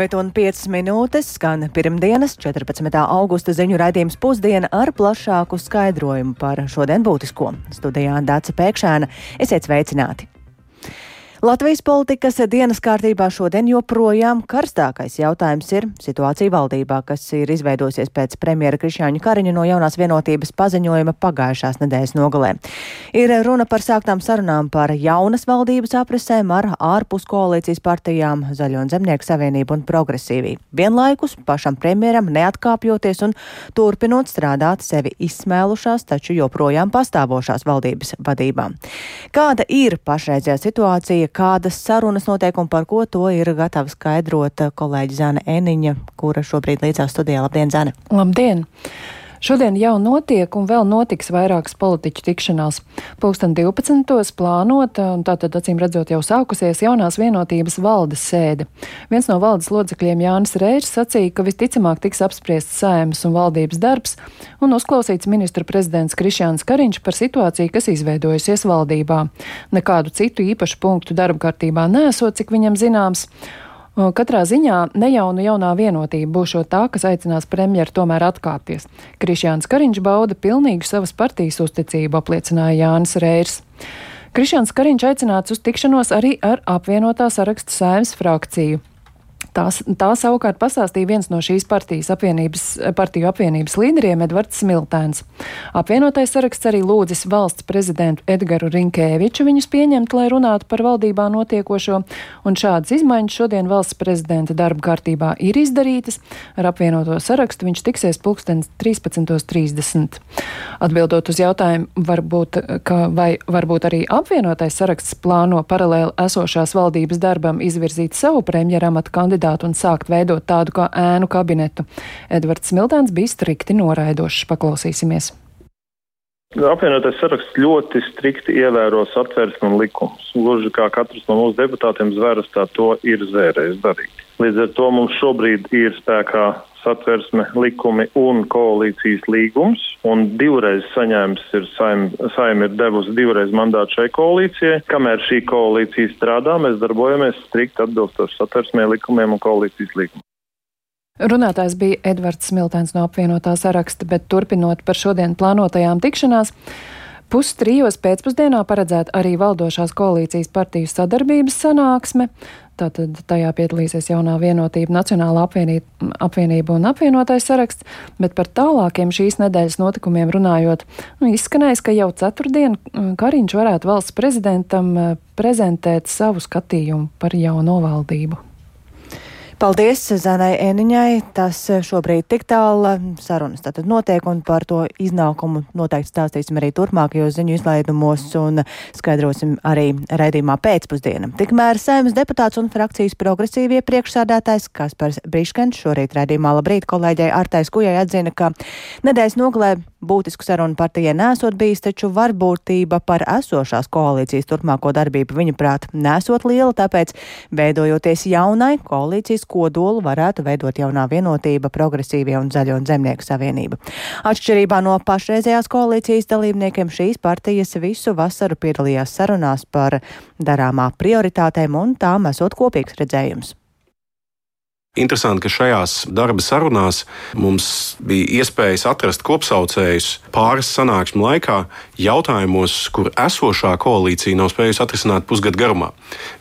12,5 minūtes skan pirmdienas, 14. augusta ziņu raidījums pusdiena ar plašāku skaidrojumu par šodien būtisko. Studijā Dāca Pēkšēna. Esiet sveicināti! Latvijas politikas dienas kārtībā šodien joprojām karstākais jautājums ir situācija valdībā, kas ir izveidojusies pēc premjera Krišāņa Kariņa no jaunās vienotības paziņojuma pagājušās nedēļas nogalē. Ir runa par sāktām sarunām par jaunas valdības aprisēm ar ārpus koalīcijas partijām Zaļo un Zemnieku savienību un progresīviju. Vienlaikus pašam premjeram neatkāpjoties un turpinot strādāt sevi izsmēlušās, taču joprojām pastāvošās valdības vadībām. Kāda ir pašreizējā situācija? Kādas sarunas notiek un par ko to ir gatava skaidrot kolēģi Zana Eniņa, kura šobrīd līdzās studijā. Labdien, Zana! Labdien! Šodien jau notiek un vēl notiks vairākas politiķu tikšanās. Pūksteni 12. plānota, un tātad acīm redzot jau sākusies jaunās vienotības valdes sēde. Viens no valdes locekļiem Jānis Rēžs sacīja, ka visticamāk tiks apspriests sēmas un valdības darbs un uzklausīts ministra prezidents Krišjāns Kariņš par situāciju, kas izveidojusies valdībā. Nekādu citu īpašu punktu darba kārtībā nesot, cik viņam zināms. Katrā ziņā nejaunu jaunā vienotība būs tā, kas aicinās premjeru tomēr atkāpties. Krišjāns Kariņš bauda pilnīgu savas partijas uzticību, apliecināja Jānis Reirs. Krišjāns Kariņš aicināts uz tikšanos arī ar apvienotā saraksta sēmas frakciju. Tās, tā savukārt pastāstīja viens no šīs partijas apvienības, partiju apvienības līderiem Edvards Smiltēns. Apvienotais saraksts arī lūdzis valsts prezidentu Edgaru Rinkēviču viņus pieņemt, lai runātu par valdībā notiekošo, un šādas izmaiņas šodien valsts prezidenta darba kārtībā ir izdarītas. Ar apvienoto sarakstu viņš tiksies pulkstens 13.30. Atbildot uz jautājumu, varbūt, ka, vai varbūt arī apvienotais saraksts plāno paralēli esošās valdības darbam izvirzīt savu premjeramatu kandidātu, kandidātu un sākt veidot tādu kā ēnu kabinetu. Edvards Smiltēns bija strikti noraidošs. Paklausīsimies! Apvienotais saraksts ļoti strikti ievēro satversmi un likumus. Gluži kā katrs no mūsu deputātiem zvērstā to ir zvērējis darīt. Līdz ar to mums šobrīd ir spēkā satversme, likumi un koalīcijas līgums, un divreiz saņēmis ir saim, saim ir devusi divreiz mandātu šai koalīcijai. Kamēr šī koalīcija strādā, mēs darbojamies strikt atbilstoši satversmē, likumiem un koalīcijas līgumiem. Runātājs bija Edvards Smiltēns no apvienotā saraksta, bet turpinot par šodien plānotajām tikšanās. Pustrijos pēcpusdienā paredzēta arī valdošās koalīcijas partiju sadarbības sanāksme. Tātad tajā piedalīsies jaunā vienotība, Nacionāla apvienība, un apvienotais saraksts, bet par tālākiem šīs nedēļas notikumiem runājot, nu, izskanējis, ka jau ceturtdien mm, Kariņš varētu valsts prezidentam eh, prezentēt savu skatījumu par jauno valdību. Paldies Zanai Eniņai. Tas šobrīd tik tālu sarunas tātad notiek un par to iznākumu noteikti stāstīsim arī turpmākajos ziņu izlaidumos un skaidrosim arī raidījumā pēcpusdiena. Tikmēr saimas deputāts un frakcijas progresīvie priekšsādātājs Kaspars Briškens šorīt raidījumā labrīt kolēģei Artais Kujai atzina, ka nedēļas nogalē būtisku sarunu partijai nesot bijis, taču varbūtība par esošās koalīcijas turpmāko darbību viņuprāt nesot liela, tāpēc veidojoties jaunai koalīcijas kodolu varētu veidot jaunā vienotība, progresīvie un zaļo un zemnieku savienība. Atšķirībā no pašreizējās koalīcijas dalībniekiem šīs partijas visu vasaru piedalījās sarunās par darāmā prioritātēm un tām esot kopīgs redzējums. Interesanti, ka šajās darba sarunās mums bija iespējas atrast kopsaucējus pāris sanāksmu laikā jautājumos, kur esošā koalīcija nav spējusi atrisināt pusgadu garumā.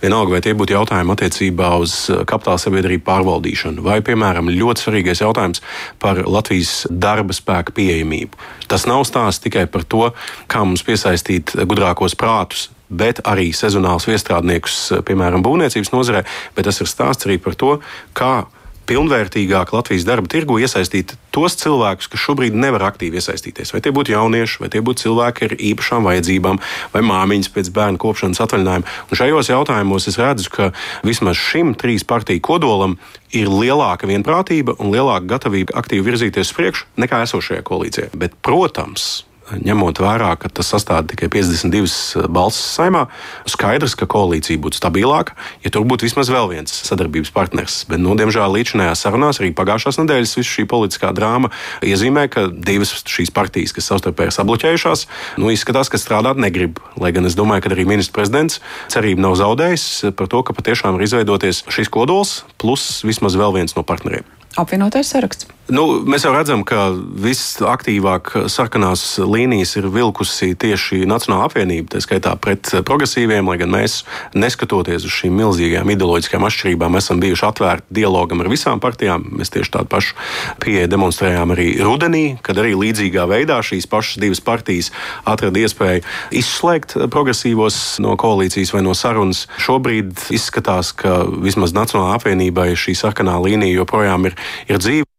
Vienalga, vai tie būtu jautājumi attiecībā uz kapitāla sabiedrību pārvaldīšanu, vai, piemēram, ļoti svarīgais jautājums par Latvijas darba spēka pieejamību. Tas nav stāsts tikai par to, kā mums piesaistīt gudrākos prātus bet arī sezonālus viestrādniekus, piemēram, būvniecības nozarē. Bet tas ir stāsts arī par to, kā pilnvērtīgāk Latvijas darba tirgu iesaistīt tos cilvēkus, kas šobrīd nevar aktīvi iesaistīties. Vai tie būtu jaunieši, vai tie būtu cilvēki ar īpašām vajadzībām, vai māmiņas pēc bērnu kopšanas atvaļinājuma. Un šajos jautājumos es redzu, ka vismaz šim trīs partiju kodolam ir lielāka vienprātība un lielāka gatavība aktīvi virzīties uz priekšu nekā esošajā koalīcijā. Bet, protams, ņemot vērā, ka tas sastāv tikai 52 balsis saimā, skaidrs, ka koalīcija būtu stabilāka, ja tur būtu vismaz vēl viens sadarbības partners. Bet, nu, diemžēl, līdzinājās sarunās arī pagājušās nedēļas visu šī politiskā drāma iezīmē, ka divas šīs partijas, kas savstarpēji ir sabloķējušās, nu, izskatās, ka strādāt negrib. Lai gan es domāju, ka arī ministrs prezidents cerību nav zaudējis par to, ka patiešām ir izveidoties šis kodols, plus vismaz vēl viens no partneriem. Apvienotais saraksts. Nu, mēs jau redzam, ka visaktīvāk sarkanās līnijas ir vilkusi tieši Nacionāla apvienība, tā skaitā pret progresīviem, lai gan mēs, neskatoties uz šīm milzīgajām ideoloģiskajām atšķirībām, esam bijuši atvērti dialogam ar visām partijām. Mēs tieši tādu pašu pieeju demonstrējām arī rudenī, kad arī līdzīgā veidā šīs pašas divas partijas atrada iespēju izslēgt progresīvos no koalīcijas vai no sarunas. Šobrīd izskatās, ka vismaz Nacionālajai apvienībai šī sarkanā līnija joprojām ir, ir dzīva.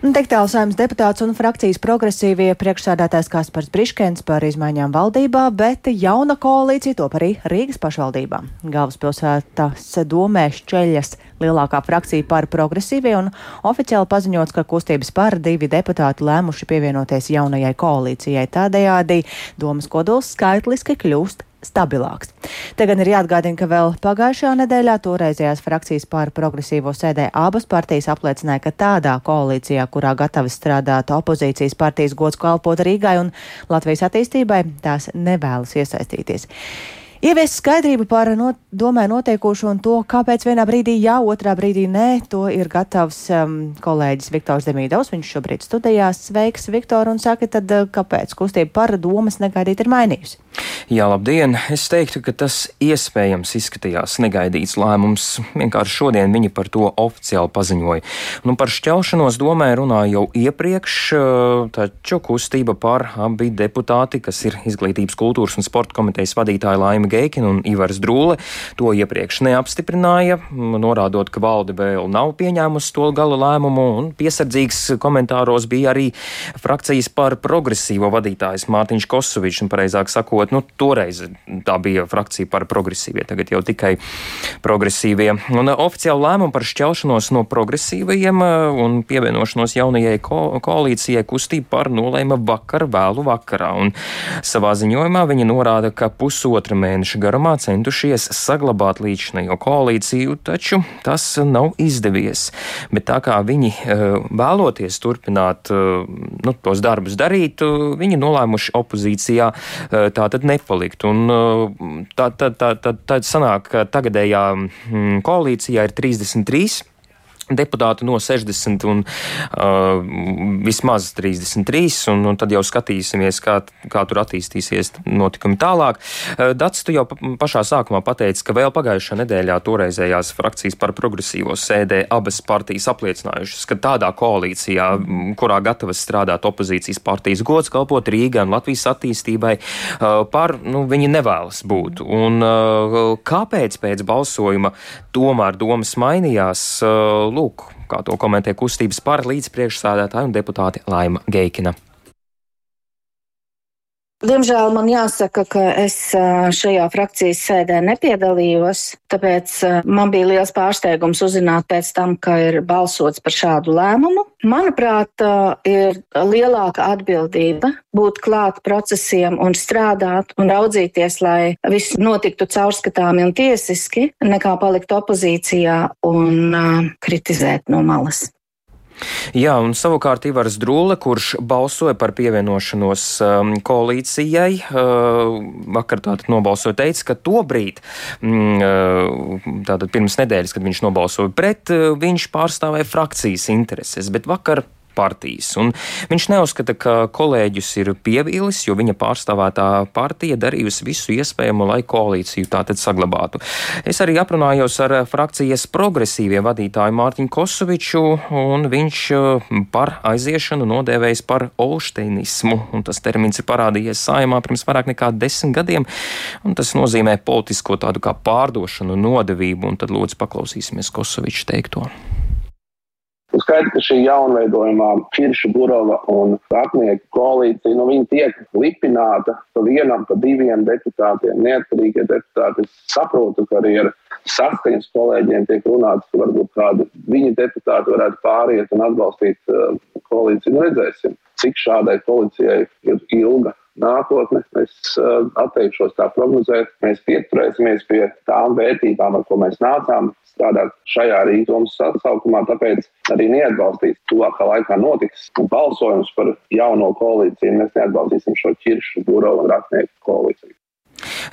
Nu, Tik tālu saimnes deputāts un frakcijas progresīvie priekšsādātājs Kaspars Briškens par izmaiņām valdībā, bet jauna koalīcija top arī Rīgas pašvaldībā. Galvaspilsētas domē šķeļas lielākā frakcija par progresīvie un oficiāli paziņots, ka kustības par divi deputāti lēmuši pievienoties jaunajai koalīcijai. Tādējādi domas kodols skaitliski kļūst stabilāks. Te gan ir jāatgādina, ka vēl pagājušajā nedēļā toreizējās frakcijas pār progresīvo sēdē abas partijas apliecināja, ka tādā koalīcijā, kurā gatavi strādāt opozīcijas partijas gods kalpot Rīgai un Latvijas attīstībai, tās nevēlas iesaistīties. Ieviest skaidrību par no, domē notiekošo un to, kāpēc vienā brīdī jā, otrā brīdī nē, to ir gatavs um, kolēģis Viktors Demīdovs. Viņš šobrīd studijās. Sveiks, Viktor, un saka, tad uh, kāpēc kustība par domas negaidīt ir mainījusi? Jā, labdien! Es teiktu, ka tas iespējams izskatījās negaidīts lēmums. Vienkārši šodien viņi par to oficiāli paziņoja. Nu, par šķelšanos domē runāja jau iepriekš, taču kustība par abi deputāti, kas ir Izglītības, kultūras un sporta komitejas vadītāja Laima Geikina un Ivars Drūle, to iepriekš neapstiprināja, norādot, ka valde vēl nav pieņēmusi to gala lēmumu, un piesardzīgs komentāros bija arī frakcijas par progresīvo vadītājs Mārtiņš Kosovičs, un pareizāk sakot, nu, toreiz tā bija frakcija par progresīvie, tagad jau tikai progresīvie. Un uh, oficiāli lēmumu par šķelšanos no progresīvajiem uh, un pievienošanos jaunajai ko koalīcijai kustība par nolēma vakar vēlu vakarā. Un savā ziņojumā viņi norāda, ka pusotra mēneša garumā centušies saglabāt līdzinējo koalīciju, taču tas nav izdevies. Bet tā kā viņi uh, vēloties turpināt nu, tos darbus darīt, viņi nolēmuši opozīcijā tā tad nepalikt. Un, tā, tā, tā, tā, tā sanāk, ka tagadējā koalīcijā ir 33 deputāti no 60 un uh, vismaz 33, un, un tad jau skatīsimies, kā, kā tur attīstīsies notikumi tālāk. Uh, Dats, tu jau pašā sākumā pateici, ka vēl pagājušā nedēļā toreizējās frakcijas par progresīvo sēdē abas partijas apliecinājušas, ka tādā koalīcijā, kurā gatavas strādāt opozīcijas partijas gods, kalpot Rīgai un Latvijas attīstībai, uh, par, nu, viņi nevēlas būt. Un uh, kāpēc pēc balsojuma tomēr domas mainījās? Uh, lūk, kā to komentē kustības par līdzpriekšsādātāju un deputāti Laima Geikina. Diemžēl man jāsaka, ka es šajā frakcijas sēdē nepiedalījos, tāpēc man bija liels pārsteigums uzzināt pēc tam, ka ir balsots par šādu lēmumu. Manuprāt, ir lielāka atbildība būt klāt procesiem un strādāt un raudzīties, lai viss notiktu caurskatāmi un tiesiski, nekā palikt opozīcijā un kritizēt no malas. Jā, un savukārt Ivars Drūle, kurš balsoja par pievienošanos um, koalīcijai, uh, vakar tātad nobalsoja, teica, ka tobrīd, mm, uh, tātad pirms nedēļas, kad viņš nobalsoja pret, uh, viņš pārstāvēja frakcijas intereses, bet vakar partijas. Un viņš neuzskata, ka kolēģis ir pievīlis, jo viņa pārstāvētā partija darījusi visu iespējamo, lai koalīciju tātad saglabātu. Es arī aprunājos ar frakcijas progresīvie vadītāju Mārtiņu Kosoviču, un viņš par aiziešanu nodēvējis par olšteinismu, un tas termins ir parādījies sājumā pirms vairāk nekā desmit gadiem, un tas nozīmē politisko tādu kā pārdošanu, nodevību, un tad lūdzu paklausīsimies Kosoviču teikto. Skaidrs, ka šī jaunveidojumā Kirša Burova un Ratnieku koalīcija, nu, tiek lipināta pa vienam, pa diviem deputātiem, neatkarīgie deputāti. Saprotu, ka arī ar saskaņas kolēģiem tiek runāts, ka varbūt kādu viņa deputātu varētu pāriet un atbalstīt uh, koalīciju. Nu, redzēsim, cik šādai koalīcijai ir ilga nākotne. Es uh, atteikšos tā prognozēt. Mēs pieturēsimies pie tām vērtībām, ar ko mēs nācām strādāt šajā Rīgas sasaukumā, tāpēc arī neatbalstīs tuvākā laikā notiks balsojums par jauno koalīciju. Mēs neatbalstīsim šo ķiršu, būro un raknieku koalīciju.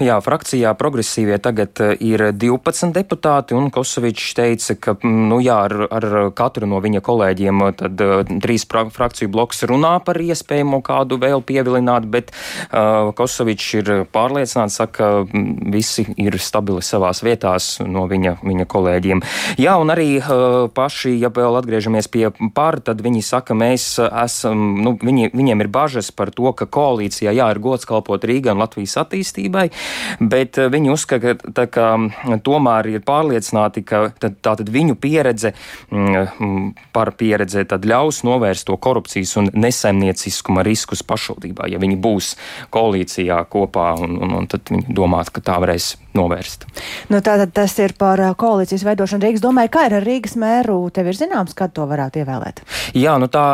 Jā, frakcijā progresīvie tagad eh, ir 12 deputāti, un Kosovičs teica, ka mm, nu, jā, ar, ar katru no viņa kolēģiem eh, tad uh, trīs frakciju bloks runā par iespējamo kādu vēl pievilināt, bet uh, Kosovičs ir pārliecināts, ka mm, visi ir stabili savās vietās no viņa, viņa kolēģiem. Jā, un arī uh, paši, ja vēl atgriežamies pie pār, tad viņi saka, mēs esam, nu, viņi, viņiem ir bažas par to, ka koalīcijā, jā, ir gods kalpot Rīgai un Latvijas attīstībai, bet eh, viņi uzskata, ka, tomēr ir pārliecināti, ka tātad viņu pieredze par pieredzi ļaus novērst to korupcijas un nesaimnieciskuma riskus pašvaldībā, ja viņi būs koalīcijā kopā un, un, un tad viņi domāt, ka tā varēs novērst. Nu, tātad tas ir par koalīcijas veidošanu Rīgas. Domāju, kā ir ar Rīgas mēru? Tev ir zināms, kad to varētu ievēlēt? Jā, nu tā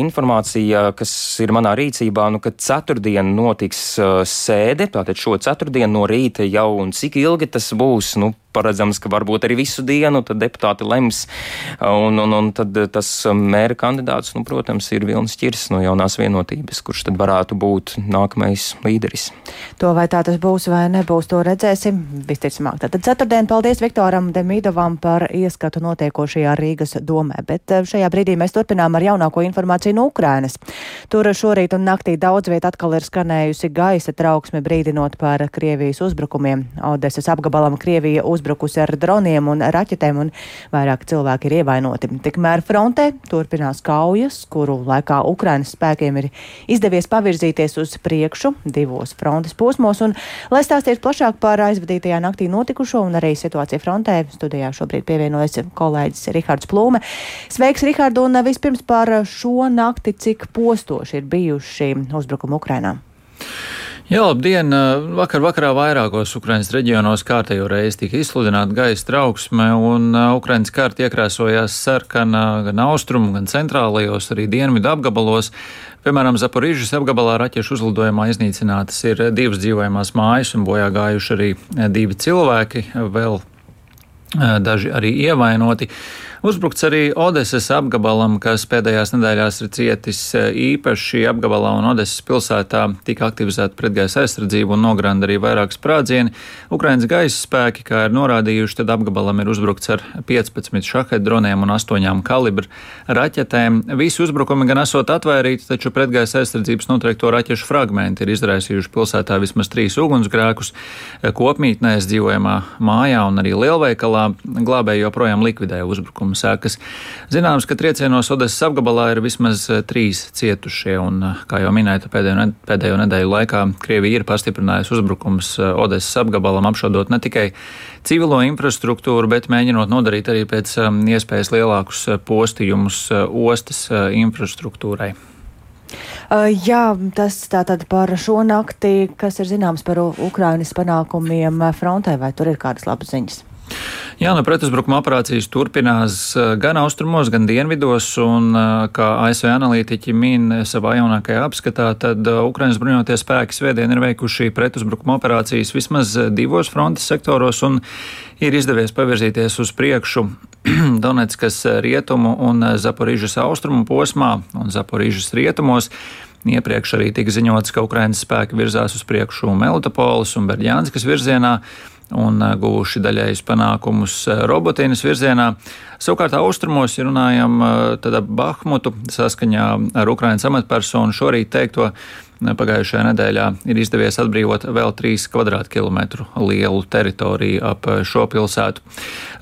informācija, kas ir manā rīcībā, nu, ka ceturtdien notiks sēde, tātad šo ceturtdienu no rīta jau un cik ilgi tas būs, nu, paredzams, ka varbūt arī visu dienu deputāti lems. Un, un, un tad tas mēra kandidāts, nu, protams, ir Vilnis Čirs no jaunās vienotības, kurš tad varētu būt nākamais līderis. To vai tā tas būs vai nebūs, to redzēsim visticamāk. Tad ceturtdien paldies Viktoram Demīdovam par ieskatu notiekošajā Rīgas domē, bet eh, šajā brīdī mēs turpinām ar jaunāko informāciju no Ukrainas. Tur šorīt un naktī daudz viet atkal ir skanējusi gaisa trauksme brīdinot par Krievijas uzbrukumiem. Odesas apgabalam Krievija uzbrukumiem uzbrukusi ar droniem un raķetēm, un vairāk cilvēki ir ievainoti. Tikmēr frontē turpinās kaujas, kuru laikā Ukrainas spēkiem ir izdevies pavirzīties uz priekšu divos frontes posmos, un, lai stāstītu plašāk par aizvadītajā naktī notikušo un arī situāciju frontē, studijā šobrīd pievienojas kolēģis Rihards Plūme. Sveiks, Rihard, un vispirms par šo nakti, cik postoši ir bijuši uzbrukumi Ukrainā. Jā, labdien! Vakar vakarā vairākos Ukraiņas reģionos kārtējo reizi tika izsludināta gaisa trauksme, un Ukraiņas kārta iekrāsojās sarkanā gan austrumu, gan centrālajos, arī dienvidu apgabalos. Piemēram, Zaporīžas apgabalā raķešu uzlidojumā iznīcinātas ir divas dzīvojamās mājas un bojā gājuši arī divi cilvēki, vēl daži arī ievainoti. Uzbrukts arī Odesas apgabalam, kas pēdējās nedēļās ir cietis e, īpaši apgabalā un Odesas pilsētā tika aktivizēta pretgaisa aizsardzība un nogranda arī vairākas sprādzieni. Ukrainas gaisa spēki, kā ir norādījuši, tad apgabalam ir uzbrukts ar 15 šahedu droniem un 8 kalibru raķetēm. Visi uzbrukumi gan esot atvairīti, taču pretgaisa aizsardzības noteikto raķešu fragmenti ir izraisījuši pilsētā vismaz trīs ugunsgrēkus. Kopmītnēs dzīvojamā mājā un arī lielveikalā glābēji joprojām likvidēja uzbrukumu uzbrukuma sekas. Zināms, ka triecienos Odesas apgabalā ir vismaz eh, trīs cietušie, un, eh, kā jau minēta, pēdējo, pēdējo nedēļu laikā Krievija ir pastiprinājusi uzbrukums eh, Odesas apgabalam, apšaudot ne tikai civilo infrastruktūru, bet mēģinot nodarīt arī pēc iespējas lielākus postījumus ostas infrastruktūrai. Jā, tas tātad par šo nakti, kas ir zināms par Ukrainas panākumiem frontē, vai tur ir kādas labas ziņas? Jā, nu, pretuzbrukuma operācijas turpinās eh, gan austrumos, gan dienvidos, un eh, kā ASV analītiķi min savā jaunākajā apskatā, tad eh, Ukrainas bruņoties spēki svētdien ir veikuši pretuzbrukuma operācijas vismaz divos frontes sektoros un ir izdevies pavirzīties uz priekšu Donetskas rietumu un Zaporīžas austrumu posmā un Zaporīžas rietumos. Iepriekš arī tika ziņots, ka Ukraiņas spēki virzās uz priekšu Melitapolis un Berģānskas virzienā un uh, guvuši daļējus panākumus uh, robotīnas virzienā. Savukārt austrumos, ja runājam par Bahmutu, saskaņā ar Ukraiņas amatpersonu šorīt teikto, pagājušajā nedēļā ir izdevies atbrīvot vēl 3 kvadrātkilometru lielu teritoriju ap šo pilsētu.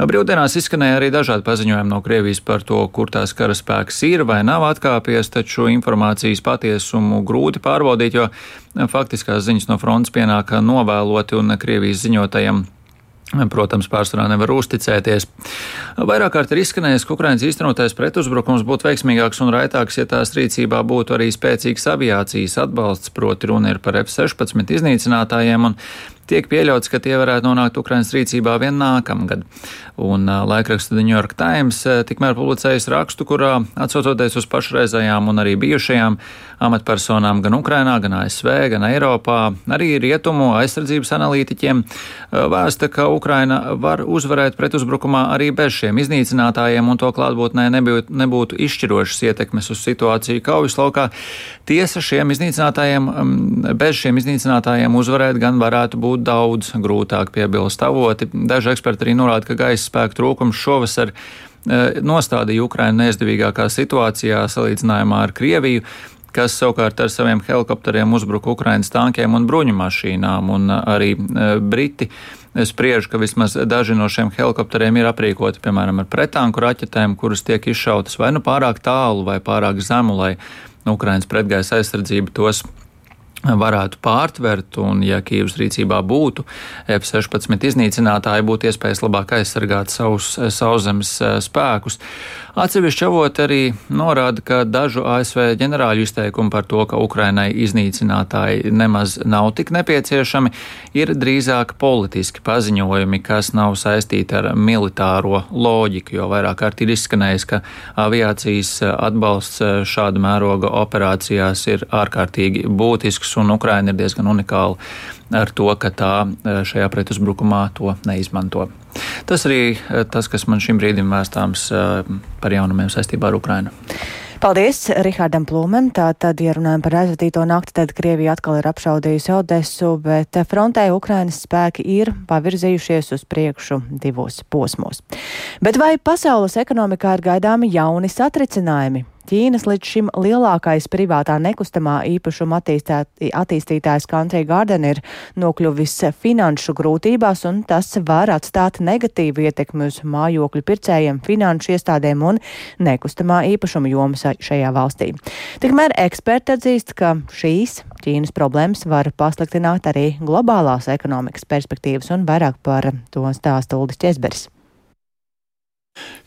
Brīvdienās izskanēja arī dažādi paziņojumi no Krievijas par to, kur tās karaspēks ir vai nav atkāpies, taču informācijas patiesumu grūti pārbaudīt, jo faktiskās ziņas no frontes pienāk novēloti un Krievijas ziņotajiem Protams, pārsvarā nevar uzticēties. Vairāk kārt ir izskanējis, ka Ukraiņas īstenotais pretuzbrukums būtu veiksmīgāks un raitāks, ja tās rīcībā būtu arī spēcīgs aviācijas atbalsts, proti runa ir par F-16 iznīcinātājiem, un tiek pieļauts, ka tie varētu nonākt Ukrainas rīcībā vien nākamgad. Un laikraksta The New York Times tikmēr publicējis rakstu, kurā atsaucoties uz pašreizējām un arī bijušajām amatpersonām gan Ukrainā, gan ASV, gan Eiropā, arī rietumu aizsardzības analītiķiem, vēsta, ka Ukraina var uzvarēt pretuzbrukumā arī bez šiem iznīcinātājiem un to klātbūtnē nebūtu, nebūtu izšķirošas ietekmes uz situāciju kaujas laukā. Tiesa šiem iznīcinātājiem, bez šiem iznīcinātājiem uzvarēt gan varētu būt daudz grūtāk piebilst avoti. Daži eksperti arī norāda, ka gaisa spēku trūkums šovasar eh, nostādīja Ukrainu neizdevīgākā situācijā salīdzinājumā ar Krieviju kas savukārt ar saviem helikopteriem uzbruka Ukraiņas tankiem un bruņu mašīnām. Un arī eh, Briti spriež, ka vismaz daži no šiem helikopteriem ir aprīkoti, piemēram, ar pretanku raķetēm, kuras tiek izšautas vai nu pārāk tālu vai pārāk zemu, lai Ukraiņas pretgaisa aizsardzība tos varētu pārtvert, un, ja Kīvas rīcībā būtu F-16 iznīcinātāji, būtu iespējas labāk aizsargāt savus sauszemes eh, spēkus. Atsevišķi avoti arī norāda, ka dažu ASV ģenerāļu izteikumi par to, ka Ukrainai iznīcinātāji nemaz nav tik nepieciešami, ir drīzāk politiski paziņojumi, kas nav saistīti ar militāro loģiku, jo vairāk kārt ir izskanējis, ka aviācijas atbalsts šāda mēroga operācijās ir ārkārtīgi būtisks un Ukraina ir diezgan unikāla ar to, ka tā šajā pretuzbrukumā to neizmanto. Tas arī eh, tas, kas man šim brīdim vēstāms eh, par jaunumiem saistībā ar Ukrainu. Paldies Rihardam Plūmam. Tātad, ja runājam par aizvadīto nakti, tad Krievija atkal ir apšaudījusi Odesu, bet frontē Ukrainas spēki ir pavirzījušies uz priekšu divos posmos. Bet vai pasaules ekonomikā ir gaidāmi jauni satricinājumi? Ķīnas līdz šim lielākais privātā nekustamā īpašuma attīstītājs Country Garden ir nokļuvis finanšu grūtībās, un tas var atstāt negatīvu ietekmi uz mājokļu pircējiem, finanšu iestādēm un nekustamā īpašuma jomas šajā valstī. Tikmēr eksperti atzīst, ka šīs Ķīnas problēmas var pasliktināt arī globālās ekonomikas perspektīvas, un vairāk par to stāsta Uldis Česberis.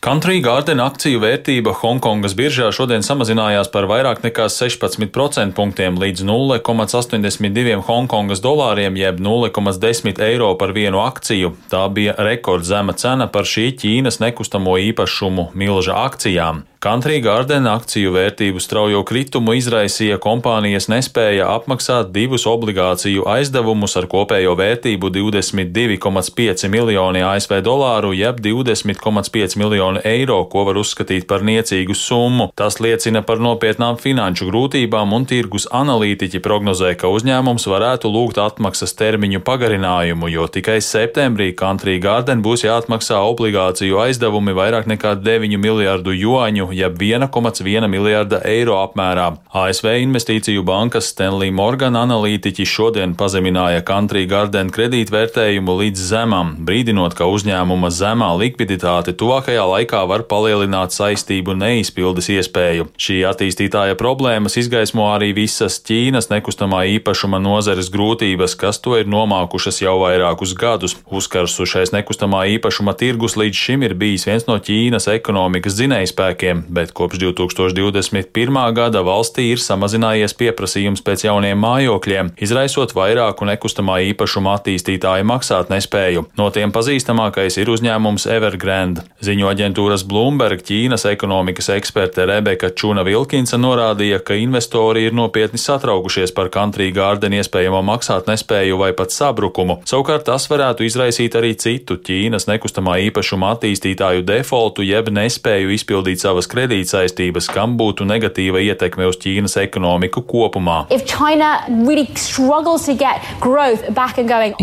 Country Garden akciju vērtība Hongkongas biržā šodien samazinājās par vairāk nekā 16% punktiem līdz 0,82 Hongkongas dolāriem jeb 0,10 eiro par vienu akciju. Tā bija rekordzema cena par šī Ķīnas nekustamo īpašumu milža akcijām. Country Garden akciju vērtību straujo kritumu izraisīja kompānijas nespēja apmaksāt divus obligāciju aizdevumus ar kopējo vērtību 22,5 miljoni ASV dolāru jeb 20,5 miljoni eiro, ko var uzskatīt par niecīgu summu. Tas liecina par nopietnām finanšu grūtībām un tirgus analītiķi prognozē, ka uzņēmums varētu lūgt atmaksas termiņu pagarinājumu, jo tikai septembrī Country Garden būs jāatmaksā obligāciju aizdevumi vairāk nekā 9 miljārdu juāņu jeb 1,1 miljārda eiro apmērā. ASV investīciju bankas Stanley Morgan analītiķi šodien pazemināja Country Garden kredītvērtējumu līdz zemam, brīdinot, ka uzņēmuma zemā likviditāte tuvākajā laikā var palielināt saistību neizpildes iespēju. Šī attīstītāja problēmas izgaismo arī visas Ķīnas nekustamā īpašuma nozares grūtības, kas to ir nomākušas jau vairākus gadus. Uzkarsušais nekustamā īpašuma tirgus līdz šim ir bijis viens no Ķīnas ekonomikas dzinējspēkiem gadiem, bet kopš 2021. gada valstī ir samazinājies pieprasījums pēc jauniem mājokļiem, izraisot vairāku nekustamā īpašuma attīstītāju maksāt nespēju. No tiem pazīstamākais ir uzņēmums Evergrande. Ziņo aģentūras Bloomberg Ķīnas ekonomikas eksperte Rebeka Čuna Vilkinsa norādīja, ka investori ir nopietni satraukušies par Country Garden iespējamo maksāt nespēju vai pat sabrukumu. Savukārt tas varētu izraisīt arī citu Ķīnas nekustamā īpašuma attīstītāju defaultu jeb nespēju izpildīt savas kredītsaistības, kam būtu negatīva ietekme uz Ķīnas ekonomiku kopumā.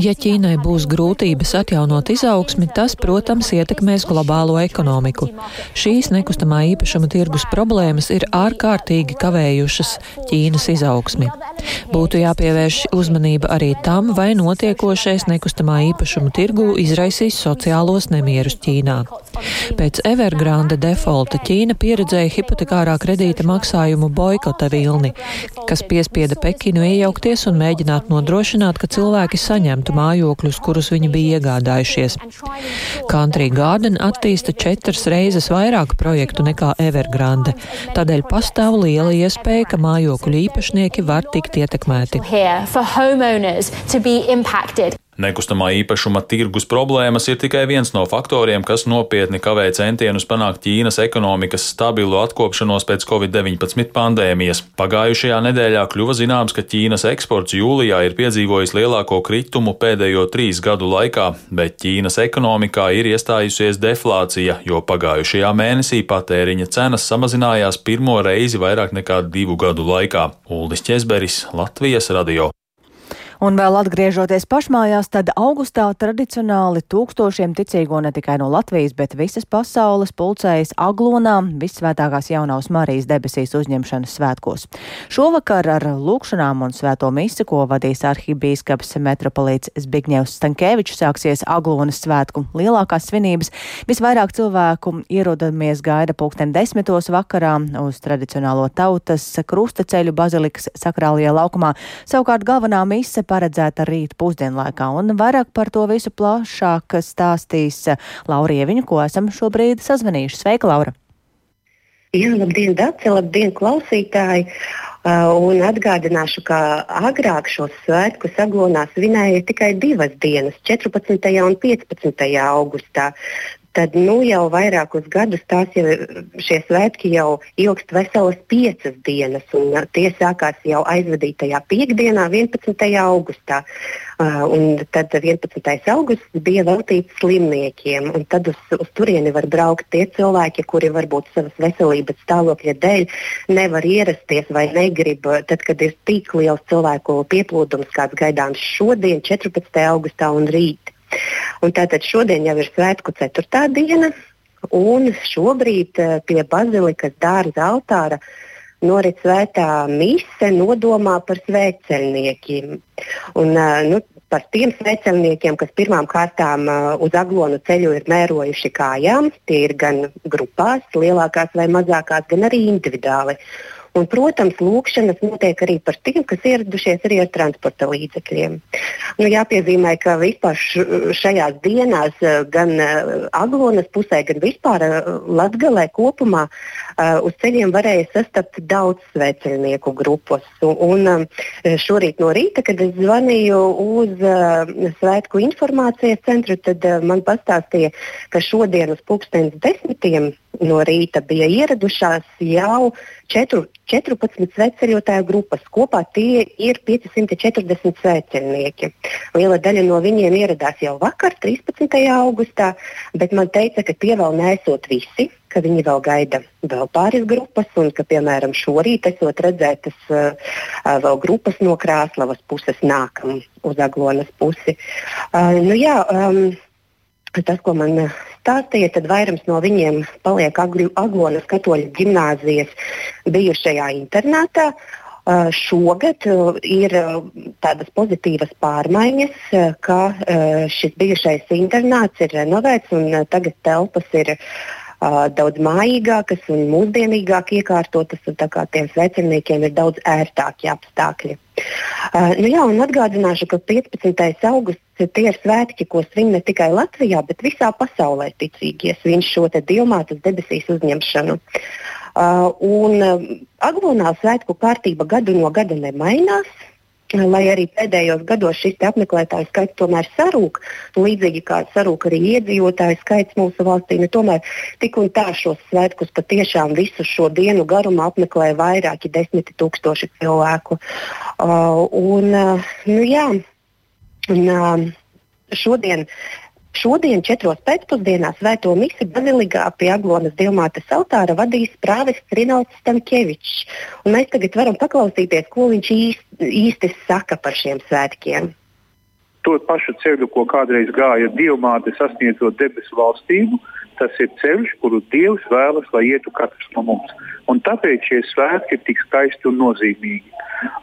Ja Ķīnai būs grūtības atjaunot izaugsmi, tas, protams, ietekmēs globālo ekonomiku. Šīs nekustamā īpašuma tirgus problēmas ir ārkārtīgi kavējušas Ķīnas izaugsmi. Būtu jāpievērš uzmanība arī tam, vai notiekošais nekustamā īpašuma tirgū izraisīs sociālos nemierus Ķīnā. Pēc Evergrande defaulta Ķīna pieredzēja hipotekārā kredīta maksājumu boikota vilni, kas piespieda Pekinu iejaukties un mēģināt nodrošināt, ka cilvēki saņemtu mājokļus, kurus viņi bija iegādājušies. Country Garden attīsta četras reizes vairāk projektu nekā Evergrande, tādēļ pastāv liela iespēja, ka mājokļu īpašnieki var tikt ietekmēti. Nekustamā īpašuma tirgus problēmas ir tikai viens no faktoriem, kas nopietni kavē centienus panākt Ķīnas ekonomikas stabilu atkopšanos pēc Covid-19 pandēmijas. Pagājušajā nedēļā kļuva zināms, ka Ķīnas eksports jūlijā ir piedzīvojis lielāko kritumu pēdējo trīs gadu laikā, bet Ķīnas ekonomikā ir iestājusies deflācija, jo pagājušajā mēnesī patēriņa cenas samazinājās pirmo reizi vairāk nekā divu gadu laikā. Uldis Česberis, Latvijas radio. Un vēl atgriežoties pašmājās, tad augustā tradicionāli tūkstošiem ticīgo ne tikai no Latvijas, bet visas pasaules pulcējas Aglonā visvētākās jaunās Marijas debesīs uzņemšanas svētkos. Šovakar ar lūkšanām un svēto misi, ko vadīs arhibīskaps metropolīts Zbigņevs Stankēvičs, sāksies Aglonas svētku lielākās svinības. Visvairāk cilvēku ierodamies gaida pulksten desmitos vakarā uz tradicionālo tautas krustaceļu bazilikas sakrālajā laukumā. Savukārt galvenā mise paredzēta rīt pusdienlaikā, un vairāk par to visu plašāk stāstīs Laura Ieviņa, ko esam šobrīd sazvanījuši. Sveika, Laura! Jā, labdien, Dārci, labdien, klausītāji! Uh, un atgādināšu, ka agrāk šos svētkus Aglonā svinēja tikai divas dienas, 14. un 15. augustā tad nu, jau vairākus gadus tās jau, šie svētki jau ilgst veselas piecas dienas. Un, tie sākās jau aizvadītajā piekdienā, 11. augustā. Uh, un tad 11. augusts bija veltīts slimniekiem. Tad uz, uz turieni var braukt tie cilvēki, kuri varbūt savas veselības stāvokļa dēļ nevar ierasties vai negrib. Tad, kad ir tik liels cilvēku pieplūdums, kāds gaidāms šodien, 14. augustā un rīt. Un tātad šodien jau ir svētku ceturtā diena, un šobrīd eh, pie bazilikas dārza altāra norit svētā mise nodomā par svētceļniekiem. Un, eh, nu, par tiem svētceļniekiem, kas pirmām kārtām uh, uz aglonu ceļu ir mērojuši kājām. Tie ir gan grupās, lielākās vai mazākās, gan arī individuāli. Un, protams, lūkšanas notiek arī par tiem, kas ieradušies arī ar transporta līdzekļiem. Nu, jāpiezīmē, ka vispār šajās dienās eh, gan eh, Aglonas pusē, gan vispār eh, Latgalē kopumā uz ceļiem varēja sastapt daudz sveceļnieku grupas. Un, un šorīt no rīta, kad es zvanīju uz Svētku informācijas centru, tad man pastāstīja, ka šodien uz pulkstenes desmitiem no rīta bija ieradušās jau 4, 14 sveceļotāju grupas. Kopā tie ir 540 sveceļnieki. Liela daļa no viņiem ieradās jau vakar, 13. augustā, bet man teica, ka tie vēl nesot visi ka viņi vēl gaida vēl pāris grupas, un ka, piemēram, šorīt esot redzētas vēl grupas no Krāslavas puses nākam uz Aglonas pusi. Nu, jā, um, tas, ko man stāstīja, tad vairums no viņiem paliek Aglonas katoļu gimnāzijas bijušajā internātā. Šogad ir tādas pozitīvas pārmaiņas, ka šis bijušais internāts ir renovēts un tagad telpas ir uh, daudz mājīgākas un mūsdienīgāk iekārtotas. Un, tiem svecerniekiem ir daudz ērtāki apstākļi. Uh, nu jā, atgādināšu, ka 15. augusts tie ir svētki, ko svin ne tikai Latvijā, bet visā pasaulē ticīgie svin šo diamātas debesīs uzņemšanu. Uh, un uh, Aglonā svētku kārtība gadu no gada nemainās. Lai arī pēdējos gados šis apmeklētāju skaits tomēr sarūk, līdzīgi kā sarūk arī iedzīvotāju skaits mūsu valstī, ne nu, tomēr tik un tā šos svētkus patiešām visu šo dienu garumā apmeklē vairāki desmiti tūkstoši cilvēku. Uh, un, uh, nu, jā, un, uh, šodien Šodien, 4. pēcpusdienā, Svēto misiju Baziligā pie Aglonas Dilmātes altāra vadīs prāvests Rinalds Stankievičs. Mēs tagad varam paklausīties, ko viņš īsti, īsti saka par šiem svētkiem. To pašu ceļu, ko kādreiz gāja Dievmāte sasniedzot debesu valstību, tas ir ceļš, kuru Dievs vēlas, lai ietu katrs no mums. Un tāpēc šie svētki ir tik skaisti un nozīmīgi.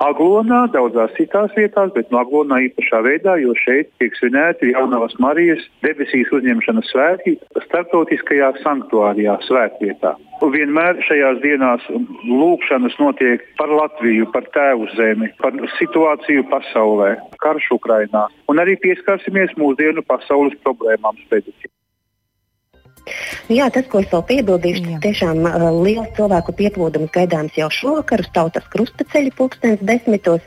Aglonā, daudzās citās vietās, bet no Aglonā īpašā veidā, jo šeit tiek svinēti jaunās Marijas debesīs uzņemšanas svētki starptautiskajā sanktuārijā svētvietā. Un vienmēr šajās dienās lūkšanas notiek par Latviju, par tēvu zemi, par situāciju pasaulē, karš Ukrainā. Un arī pieskarsimies mūsdienu pasaules problēmām spēcīgi. Jā, tas, ko es vēl piebildīšu, tas tiešām uh, liels cilvēku pieplūdums gaidāms jau šovakar uz tautas krustaceļa pulkstens desmitos.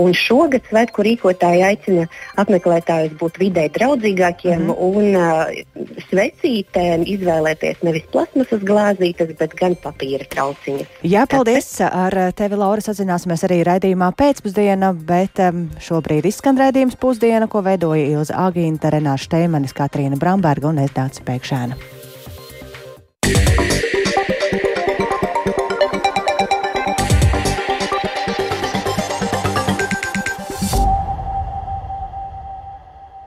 Un šogad svētku rīkotāji aicina apmeklētājus būt vidē draudzīgākiem mm. un uh, svecītēm izvēlēties nevis plasmasas glāzītes, bet gan papīra trauciņas. Jā, paldies! Ar tevi, Laura, sazināsimies arī raidījumā pēcpusdiena, bet um, šobrīd izskan raidījums pusdiena, ko veidoja Ilza Agīnta, Renāša Šteimanis, Katrīna Bramberga un Esdāts Pēkšēna. Yeah.